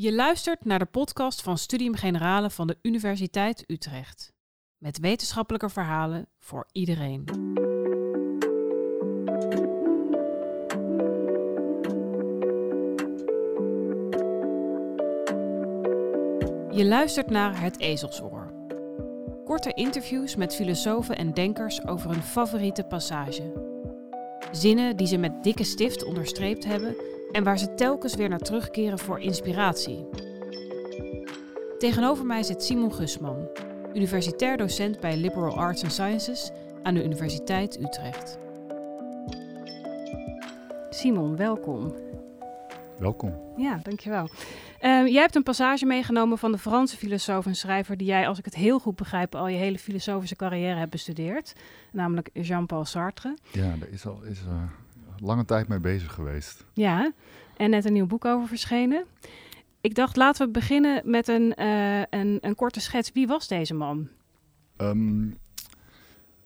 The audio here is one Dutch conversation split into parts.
Je luistert naar de podcast van Studium Generale van de Universiteit Utrecht. Met wetenschappelijke verhalen voor iedereen. Je luistert naar Het Ezelsoor. Korte interviews met filosofen en denkers over hun favoriete passage. Zinnen die ze met dikke stift onderstreept hebben en waar ze telkens weer naar terugkeren voor inspiratie. Tegenover mij zit Simon Gusman, universitair docent bij Liberal Arts and Sciences aan de Universiteit Utrecht. Simon, welkom. Welkom. Ja, dankjewel. Uh, jij hebt een passage meegenomen van de Franse filosoof en schrijver die jij, als ik het heel goed begrijp, al je hele filosofische carrière hebt bestudeerd. Namelijk Jean-Paul Sartre. Ja, daar is al is, uh, lange tijd mee bezig geweest. Ja, en net een nieuw boek over verschenen. Ik dacht, laten we beginnen met een, uh, een, een, korte schets. Wie was deze man? Um,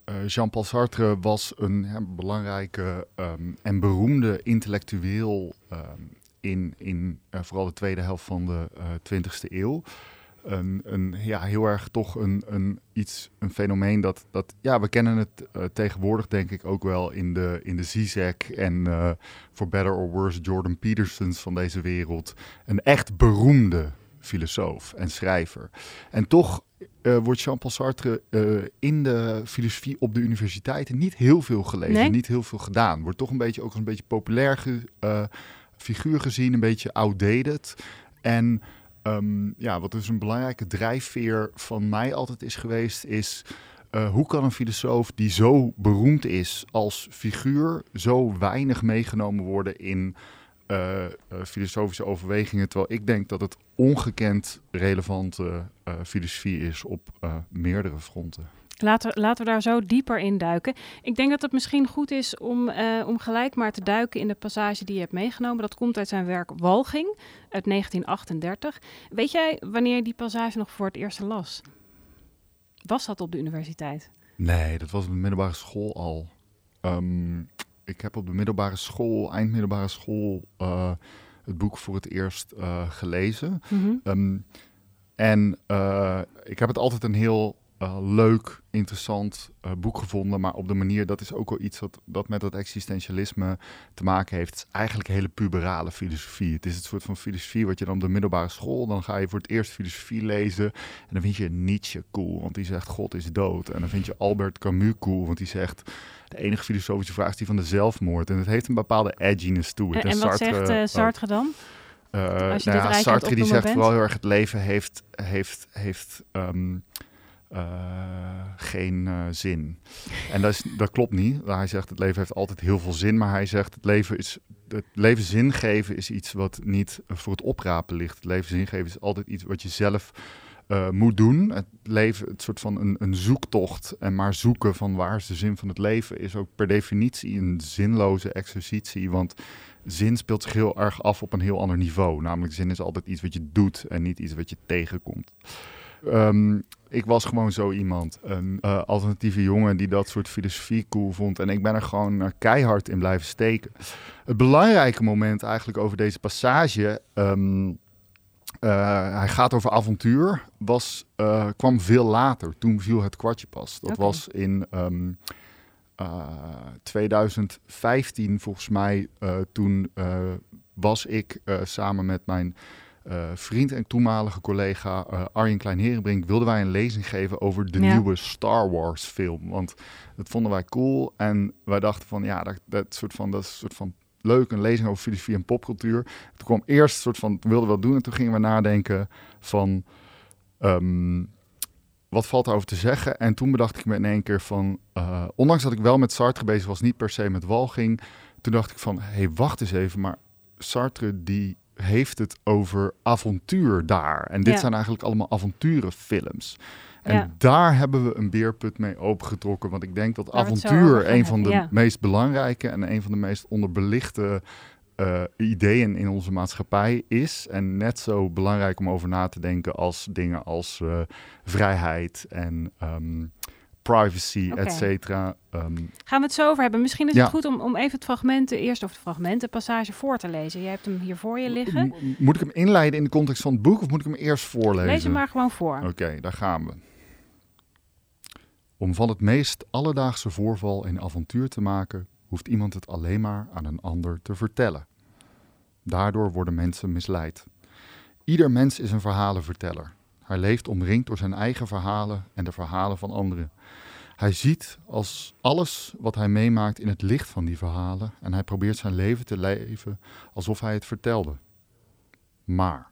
uh, Jean-Paul Sartre was een ja, belangrijke um, en beroemde intellectueel um, in, in uh, vooral de tweede helft van de 20e eeuw een, een, ja, heel erg toch een, een, iets, een fenomeen dat, dat ja, we kennen het uh, tegenwoordig denk ik ook wel in de, in de Zizek en uh, for better or worse Jordan Petersons van deze wereld. Een echt beroemde filosoof en schrijver. En toch uh, wordt Jean-Paul Sartre in de filosofie op de universiteiten niet heel veel gelezen, nee? niet heel veel gedaan. Wordt toch een beetje ook een beetje populair ge, figuur gezien, een beetje outdated. En Um, ja, wat dus een belangrijke drijfveer van mij altijd is geweest, is uh, hoe kan een filosoof die zo beroemd is als figuur, zo weinig meegenomen worden in uh, uh, filosofische overwegingen, terwijl ik denk dat het ongekend relevante filosofie is op meerdere fronten. Laten, laten we daar zo dieper in duiken. Ik denk dat het misschien goed is om, uh, om gelijk maar te duiken in de passage die je hebt meegenomen. Dat komt uit zijn werk Walging uit 1938. Weet jij wanneer je die passage nog voor het eerst las? Was dat op de universiteit? Nee, dat was op de middelbare school al. Um, ik heb op de middelbare school, eindmiddelbare school, uh, het boek voor het eerst uh, gelezen. Mm -hmm. um, en ik heb het altijd een heel uh, leuk, interessant uh, boek gevonden. Maar op de manier, dat is ook wel iets wat, dat met dat existentialisme te maken heeft. Het is eigenlijk een hele puberale filosofie. Het is het soort van filosofie wat je dan op de middelbare school... dan ga je voor het eerst filosofie lezen... en dan vind je Nietzsche cool, want die zegt God is dood. En dan vind je Albert Camus cool, want die zegt... de enige filosofische vraag is die van de zelfmoord. En het heeft een bepaalde edginess toe. En, en, en wat Sartre, zegt uh, Sartre dan? Uh, Als je nou ja, Sartre die zegt bent? vooral heel erg het leven heeft... heeft, heeft um, uh, geen uh, zin. En dat, is, dat klopt niet. Hij zegt het leven heeft altijd heel veel zin, maar hij zegt het leven is het leven zin geven is iets wat niet voor het oprapen ligt. Het leven zin geven is altijd iets wat je zelf uh, moet doen. Het leven, het soort van een, een zoektocht en maar zoeken van waar is de zin van het leven is ook per definitie een zinloze exercitie, want zin speelt zich heel erg af op een heel ander niveau. Namelijk zin is altijd iets wat je doet en niet iets wat je tegenkomt. Um, ik was gewoon zo iemand. Een uh, alternatieve jongen die dat soort filosofie cool vond. En ik ben er gewoon uh, keihard in blijven steken. Het belangrijke moment eigenlijk over deze passage. Um, uh, hij gaat over avontuur. Was, kwam veel later. Toen viel het kwartje pas. Dat okay. was in um, 2015 volgens mij. toen was ik samen met mijn uh, vriend en toenmalige collega uh, Arjen Klein-Herenbrink wilden wij een lezing geven over de ja. nieuwe Star Wars film. Want dat vonden wij cool en wij dachten van ja, dat, dat, soort van, dat is een soort van leuk, een lezing over filosofie en popcultuur. Toen kwam eerst een soort van, we wilden wel doen en toen gingen we nadenken van... Um, wat valt erover te zeggen? En toen bedacht ik me in één keer van, uh, ondanks dat ik wel met Sartre bezig was, niet per se met walging, toen dacht ik van, hé, hey, wacht eens even, maar Sartre die heeft het over avontuur daar. En dit ja. zijn eigenlijk allemaal avonturenfilms. En ja. daar hebben we een beerput mee opengetrokken. Want ik denk dat daar avontuur een van de ja. meest belangrijke en een van de meest onderbelichte uh, ideeën in onze maatschappij is. En net zo belangrijk om over na te denken als dingen als uh, vrijheid en um, privacy, Oké. et cetera. Ehm, Gaan we het zo over hebben? Misschien is Ja. het goed om, om even het fragment, eerst of het fragment, de passage voor te lezen. Jij hebt hem hier voor je liggen. mo- moet ik hem inleiden in de context van het boek of moet ik hem eerst voorlezen? Lees hem maar gewoon voor. Oké, daar gaan we. Om van het meest alledaagse voorval een avontuur te maken, hoeft iemand het alleen maar aan een ander te vertellen. Daardoor worden mensen misleid. Ieder mens is een verhalenverteller. Hij leeft omringd door zijn eigen verhalen en de verhalen van anderen. Hij ziet als alles wat hij meemaakt in het licht van die verhalen en hij probeert zijn leven te leven alsof hij het vertelde. Maar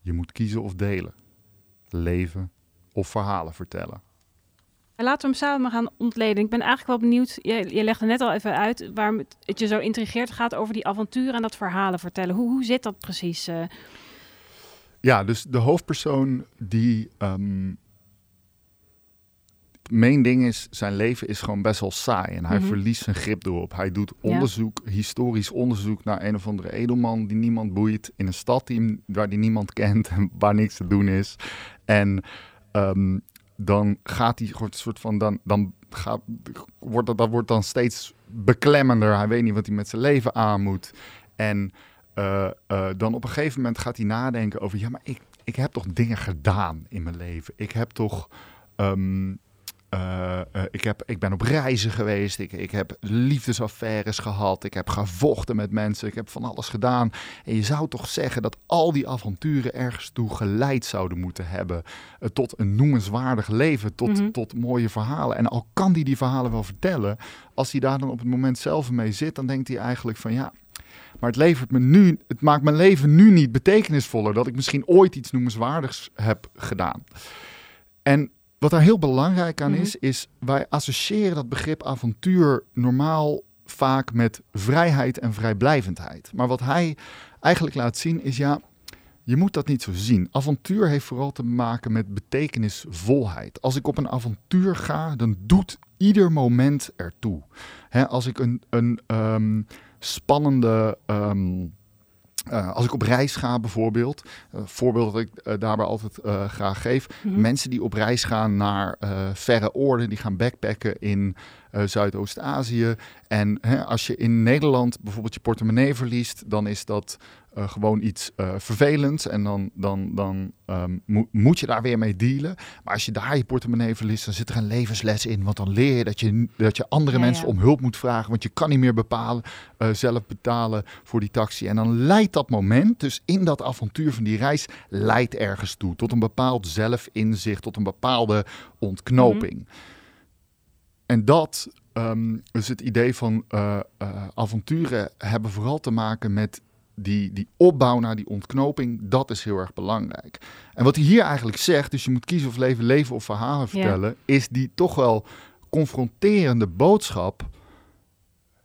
je moet kiezen of delen leven of verhalen vertellen. Laten we hem samen gaan ontleden. Ik ben eigenlijk wel benieuwd. Je, je legde net al even uit waarom het, je zo intrigeert. Gaat over die avonturen en dat verhalen vertellen. Hoe, hoe zit dat precies? Ja, dus de hoofdpersoon die. ehm het main ding is, zijn leven is gewoon best wel saai en hij Mhm. verliest zijn grip erop. Hij doet Ja. onderzoek, historisch onderzoek naar een of andere edelman die niemand boeit in een stad die, waar die niemand kent en waar niks te doen is. En ehm, dan gaat hij gewoon een soort van, dan, dan gaat, wordt dat, dat wordt dan steeds beklemmender. Hij weet niet wat hij met zijn leven aan moet. En eh, eh, dan op een gegeven moment gaat hij nadenken over, ja, maar ik, ik heb toch dingen gedaan in mijn leven. Ik heb toch, ehm, eh, ik, heb, ik ben op reizen geweest, ik, ik heb liefdesaffaires gehad, ik heb gevochten met mensen, ik heb van alles gedaan. En je zou toch zeggen dat al die avonturen ergens toe geleid zouden moeten hebben tot een noemenswaardig leven, tot, Mhm. tot mooie verhalen. En al kan hij die verhalen wel vertellen, als hij daar dan op het moment zelf mee zit, dan denkt hij eigenlijk van ja, maar het levert me nu, het maakt mijn leven nu niet betekenisvoller dat ik misschien ooit iets noemenswaardigs heb gedaan. En wat daar heel belangrijk aan Mhm. is, is wij associëren dat begrip avontuur normaal vaak met vrijheid en vrijblijvendheid. Maar wat hij eigenlijk laat zien is ja, je moet dat niet zo zien. Avontuur heeft vooral te maken met betekenisvolheid. Als ik op een avontuur ga, dan doet ieder moment ertoe. Als ik een, een ehm, spannende. ehm, eh, als ik op reis ga bijvoorbeeld, een voorbeeld dat ik eh, daarbij altijd eh, graag geef. Mhm. Mensen die op reis gaan naar verre oorden, die gaan backpacken in Zuidoost-Azië. En hè, als je in Nederland bijvoorbeeld je portemonnee verliest, dan is dat eh, gewoon iets eh, vervelends. En dan, dan, dan ehm, mo- moet je daar weer mee dealen. Maar als je daar je portemonnee verliest, dan zit er een levensles in. Want dan leer je dat je, dat je andere Ja, mensen ja. om hulp moet vragen. Want je kan niet meer bepalen, eh, zelf betalen voor die taxi. En dan leidt dat moment, dus in dat avontuur van die reis, leidt ergens toe. Tot een bepaald zelfinzicht, tot een bepaalde ontknoping. En dat, ehm dus het idee van eh, eh, avonturen hebben vooral te maken met die, die opbouw naar die ontknoping. Dat is heel erg belangrijk. En wat hij hier eigenlijk zegt, dus je moet kiezen of leven, leven of verhalen vertellen, is die toch wel confronterende boodschap.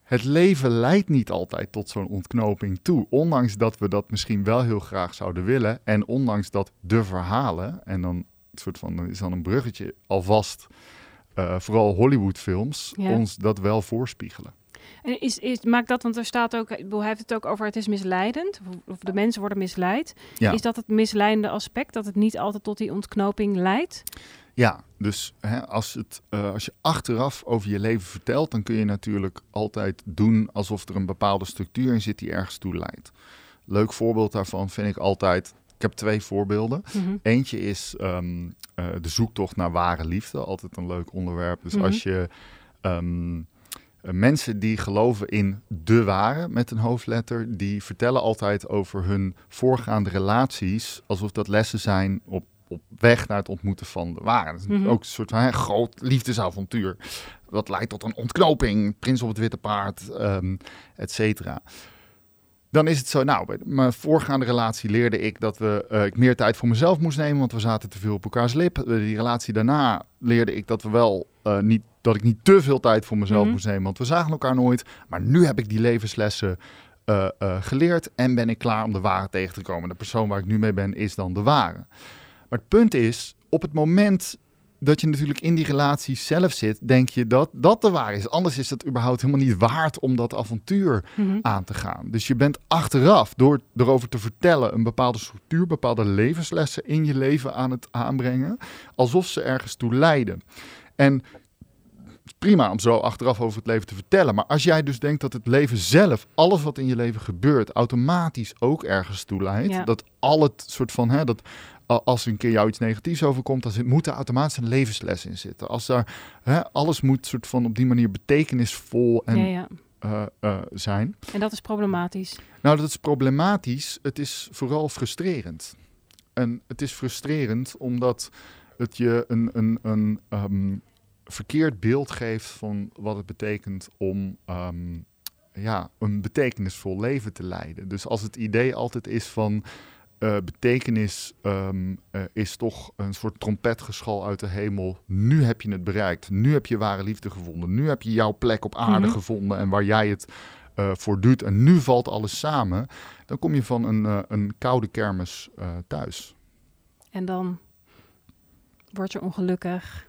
Het leven leidt niet altijd tot zo'n ontknoping toe. Ondanks dat we dat misschien wel heel graag zouden willen. En ondanks dat de verhalen, en dan een soort van, dan is dan een bruggetje alvast, eh, vooral Hollywoodfilms, Ja. ons dat wel voorspiegelen. En is, is, maakt dat, want er staat ook, hij heeft het ook over het is misleidend, of, de mensen worden misleid. Ja. Is dat het misleidende aspect, dat het niet altijd tot die ontknoping leidt? Ja, dus hè, als, het, eh, als je achteraf over je leven vertelt, dan kun je natuurlijk altijd doen alsof er een bepaalde structuur in zit die ergens toe leidt. Leuk voorbeeld daarvan vind ik altijd. Ik heb twee voorbeelden. Mhm. Eentje is ehm, eh, de zoektocht naar ware liefde. Altijd een leuk onderwerp. Dus Mhm. als je ehm, eh, mensen die geloven in de ware met een hoofdletter, die vertellen altijd over hun voorgaande relaties alsof dat lessen zijn op, op weg naar het ontmoeten van de ware. Dat is Mhm. ook een soort hè, groot liefdesavontuur. Dat leidt tot een ontknoping, prins op het witte paard, ehm et cetera. Dan is het zo, nou, bij mijn voorgaande relatie leerde ik dat we, eh, ik meer tijd voor mezelf moest nemen, want we zaten te veel op elkaars lip. Eh, die relatie daarna leerde ik dat we wel eh, niet, dat ik niet te veel tijd voor mezelf Mhm. moest nemen, want we zagen elkaar nooit. Maar nu heb ik die levenslessen geleerd en ben ik klaar om de ware tegen te komen. De persoon waar ik nu mee ben is dan de ware. Maar het punt is, op het moment dat je natuurlijk in die relatie zelf zit, denk je dat dat de waar is. Anders is het überhaupt helemaal niet waard om dat avontuur Mhm. aan te gaan. Dus je bent achteraf, door erover te vertellen, een bepaalde structuur, bepaalde levenslessen in je leven aan het aanbrengen, alsof ze ergens toe leiden. En prima om zo achteraf over het leven te vertellen. Maar als jij dus denkt dat het leven zelf, alles wat in je leven gebeurt, automatisch ook ergens toe leidt. Ja. Dat al het soort van, hè, dat als een keer jou iets negatiefs overkomt, dan moet er automatisch een levensles in zitten. Als daar, hè, alles moet soort van op die manier betekenisvol en, ja, ja. eh, eh, zijn. En dat is problematisch. Nou, dat is problematisch. Het is vooral frustrerend. En het is frustrerend omdat het je een, een, een ehm, verkeerd beeld geeft van wat het betekent om ehm, ja, een betekenisvol leven te leiden. Dus als het idee altijd is van eh, betekenis ehm, eh, is toch een soort trompetgeschal uit de hemel. Nu heb je het bereikt. Nu heb je ware liefde gevonden. Nu heb je jouw plek op aarde Mhm. gevonden en waar jij het eh, voor doet. En nu valt alles samen. Dan kom je van een, een koude kermis thuis. En dan word je ongelukkig,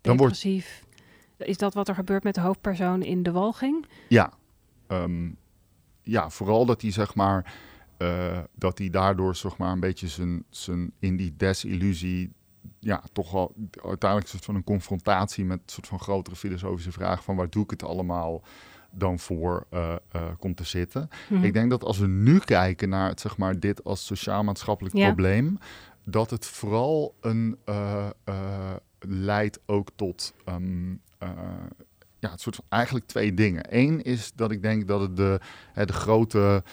Dan wordt-. Is dat wat er gebeurt met de hoofdpersoon in de walging? Ja, Ehm, ja vooral dat hij zeg maar eh, dat hij daardoor zeg maar een beetje zijn, zijn in die desillusie ja toch wel uiteindelijk een soort van een confrontatie met een soort van grotere filosofische vraag van waar doe ik het allemaal dan voor eh, eh, komt te zitten. Mhm. Ik denk dat als we nu kijken naar het, zeg maar, dit als sociaal-maatschappelijk Ja. probleem, dat het vooral een leidt ook tot ehm, eh, ja, het soort van eigenlijk twee dingen. Eén is dat ik denk dat het de, hè, de grote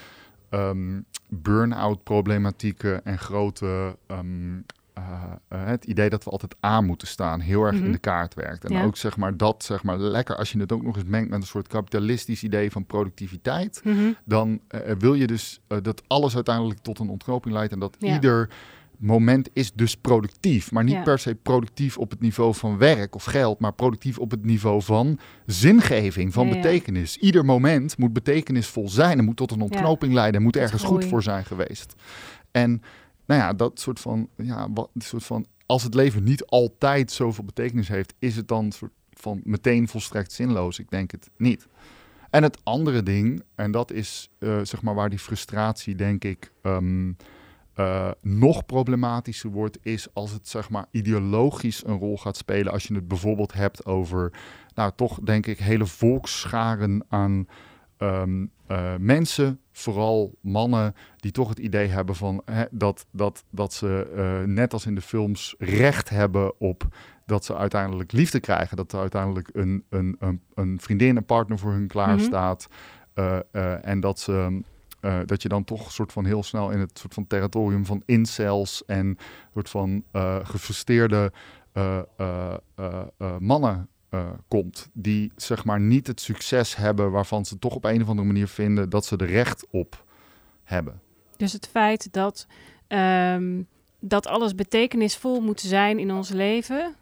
ehm, burn-out problematieken en grote ehm, eh, eh, het idee dat we altijd aan moeten staan heel erg Mhm. in de kaart werkt. En Ja. ook zeg maar dat zeg maar lekker als je het ook nog eens mengt met een soort kapitalistisch idee van productiviteit Mhm. dan eh, wil je dus dat alles uiteindelijk tot een ontknoping leidt en dat Ja. ieder moment is dus productief, maar niet Ja. per se productief op het niveau van werk of geld, maar productief op het niveau van zingeving, van Ja, ja. betekenis. Ieder moment moet betekenisvol zijn en moet tot een ontknoping leiden en moet ergens goed voor zijn geweest. En nou ja, dat soort van, ja, wat soort van, als het leven niet altijd zoveel betekenis heeft, is het dan soort van meteen volstrekt zinloos? Ik denk het niet. En het andere ding, en dat is eh, zeg maar waar die frustratie, denk ik, ehm, eh, nog problematischer wordt, is als het zeg maar ideologisch een rol gaat spelen. Als je het bijvoorbeeld hebt over, nou toch denk ik, hele volksscharen aan ehm, eh, mensen, vooral mannen, die toch het idee hebben van hè, dat, dat, dat ze eh, net als in de films recht hebben op dat ze uiteindelijk liefde krijgen. Dat er uiteindelijk een, een, een, een vriendin, een partner voor hun klaar Mhm. staat. eh, en dat, ze, eh, dat je dan toch een soort van heel snel in het soort van territorium van incels en soort van eh gefrustreerde eh, mannen komt. Die zeg maar niet het succes hebben waarvan ze toch op een of andere manier vinden dat ze er recht op hebben. Dus het feit dat, ehm, dat alles betekenisvol moet zijn in ons leven,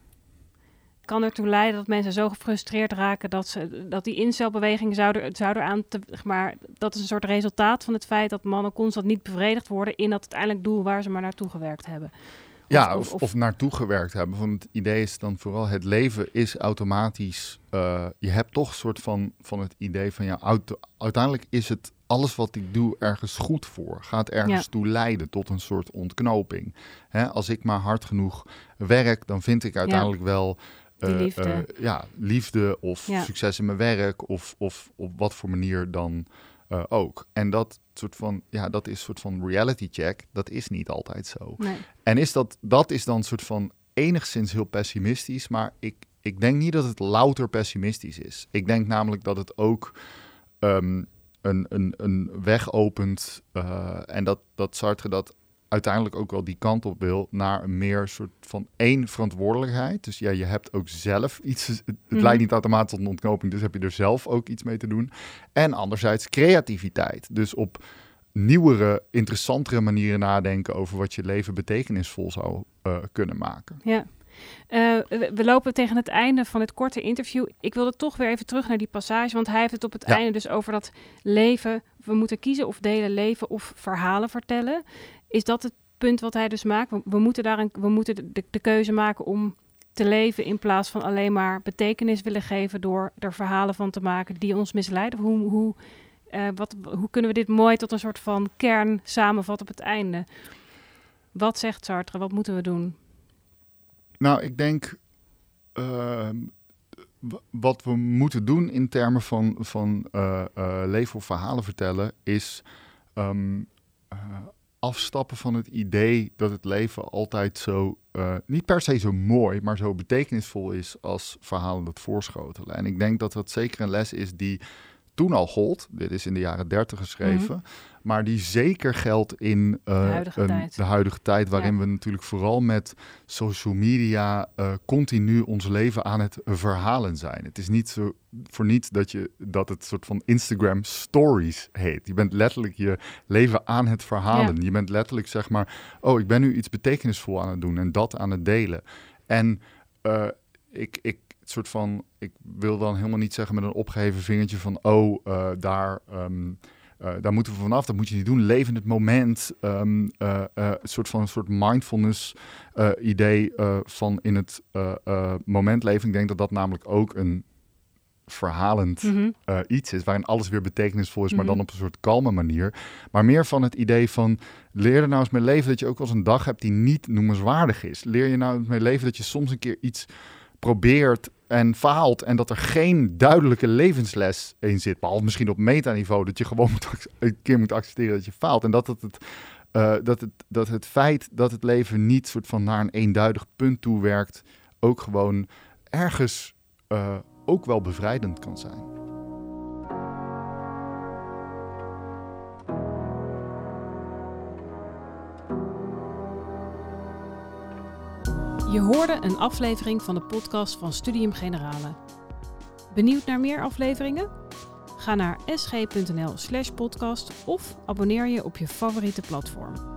kan ertoe leiden dat mensen zo gefrustreerd raken dat, ze, dat die incelbeweging zou er, zou er aan te, maar, dat is een soort resultaat van het feit dat mannen constant niet bevredigd worden in dat uiteindelijk doel waar ze maar naartoe gewerkt hebben. Ja, of- of, of, naartoe gewerkt hebben. Van het idee is dan vooral het leven is automatisch. eh, je hebt toch een soort van, van het idee van ja, auto- uiteindelijk is het alles wat ik doe ergens goed voor. Gaat ergens Ja. toe leiden tot een soort ontknoping. Hè, als ik maar hard genoeg werk, dan vind ik uiteindelijk wel. Eh, liefde. eh, ja, liefde of Ja. succes in mijn werk of, of op wat voor manier dan eh, ook. En dat soort van, ja, dat is soort van reality check. Dat is niet altijd zo. Nee. En is dat, dat is dan soort van enigszins heel pessimistisch, maar ik, ik denk niet dat het louter pessimistisch is. Ik denk namelijk dat het ook ehm, een, een, een weg opent en dat, dat Sartre dat uiteindelijk ook wel die kant op wil naar een meer soort van één verantwoordelijkheid. Dus ja, je hebt ook zelf iets. Het, Mhm. leidt niet automatisch tot een ontknoping, dus heb je er zelf ook iets mee te doen. En anderzijds creativiteit. Dus op nieuwere, interessantere manieren nadenken over wat je leven betekenisvol zou eh, kunnen maken. Ja. Eh, we, we lopen tegen het einde van het korte interview. Ik wilde toch weer even terug naar die passage, want hij heeft het op het Ja. einde dus over dat leven. We moeten kiezen of delen leven of verhalen vertellen. Is dat het punt wat hij dus maakt? We, moeten, daar een, we moeten de, keuze maken om te leven in plaats van alleen maar betekenis willen geven door er verhalen van te maken die ons misleiden. Hoe, hoe, eh, wat, hoe kunnen we dit mooi tot een soort van kern samenvatten op het einde? Wat zegt Sartre? Wat moeten we doen? Nou, ik denk. ehm, wat we moeten doen in termen van, van uh, leven of verhalen vertellen, is ehm, afstappen van het idee dat het leven altijd zo, niet per se zo mooi, maar zo betekenisvol is als verhalen dat voorschotelen. En ik denk dat dat zeker een les is die toen al gold. Dit is in de jaren dertig geschreven. Mhm. Maar die zeker geldt in de, huidige een, tijd. de, huidige tijd. Waarin we natuurlijk vooral met social media uh, continu ons leven aan het verhalen zijn. Het is niet zo voor niets dat, je, dat het soort van Instagram stories heet. Je bent letterlijk je leven aan het verhalen. Je bent letterlijk zeg maar, oh, ik ben nu iets betekenisvol aan het doen en dat aan het delen. En uh, ik, ik, soort van, ik wil dan helemaal niet zeggen met een opgeheven vingertje van, oh, uh, daar, um, uh, daar moeten we vanaf, dat moet je niet doen. Leef in het moment, um, uh, een soort van een soort mindfulness idee van in het moment leven. Ik denk dat dat namelijk ook een verhalend mm -hmm. iets is, waarin alles weer betekenisvol is, maar dan mhm. op een soort kalme manier. Maar meer van het idee van, leer er nou eens mee leven dat je ook wel eens een dag hebt die niet noemenswaardig is. Leer je nou eens mee leven dat je soms een keer iets probeert en faalt en dat er geen duidelijke levensles in zit. Behalve misschien op metaniveau, dat je gewoon moet een keer moet accepteren dat je faalt. En dat het, het, uh, dat, het, dat het feit dat het leven niet soort van naar een eenduidig punt toe werkt, ook gewoon ergens uh, ook wel bevrijdend kan zijn. Je hoorde een aflevering van de podcast van Studium Generale. Benieuwd naar meer afleveringen? Ga naar sg.nl/podcast of abonneer je op je favoriete platform.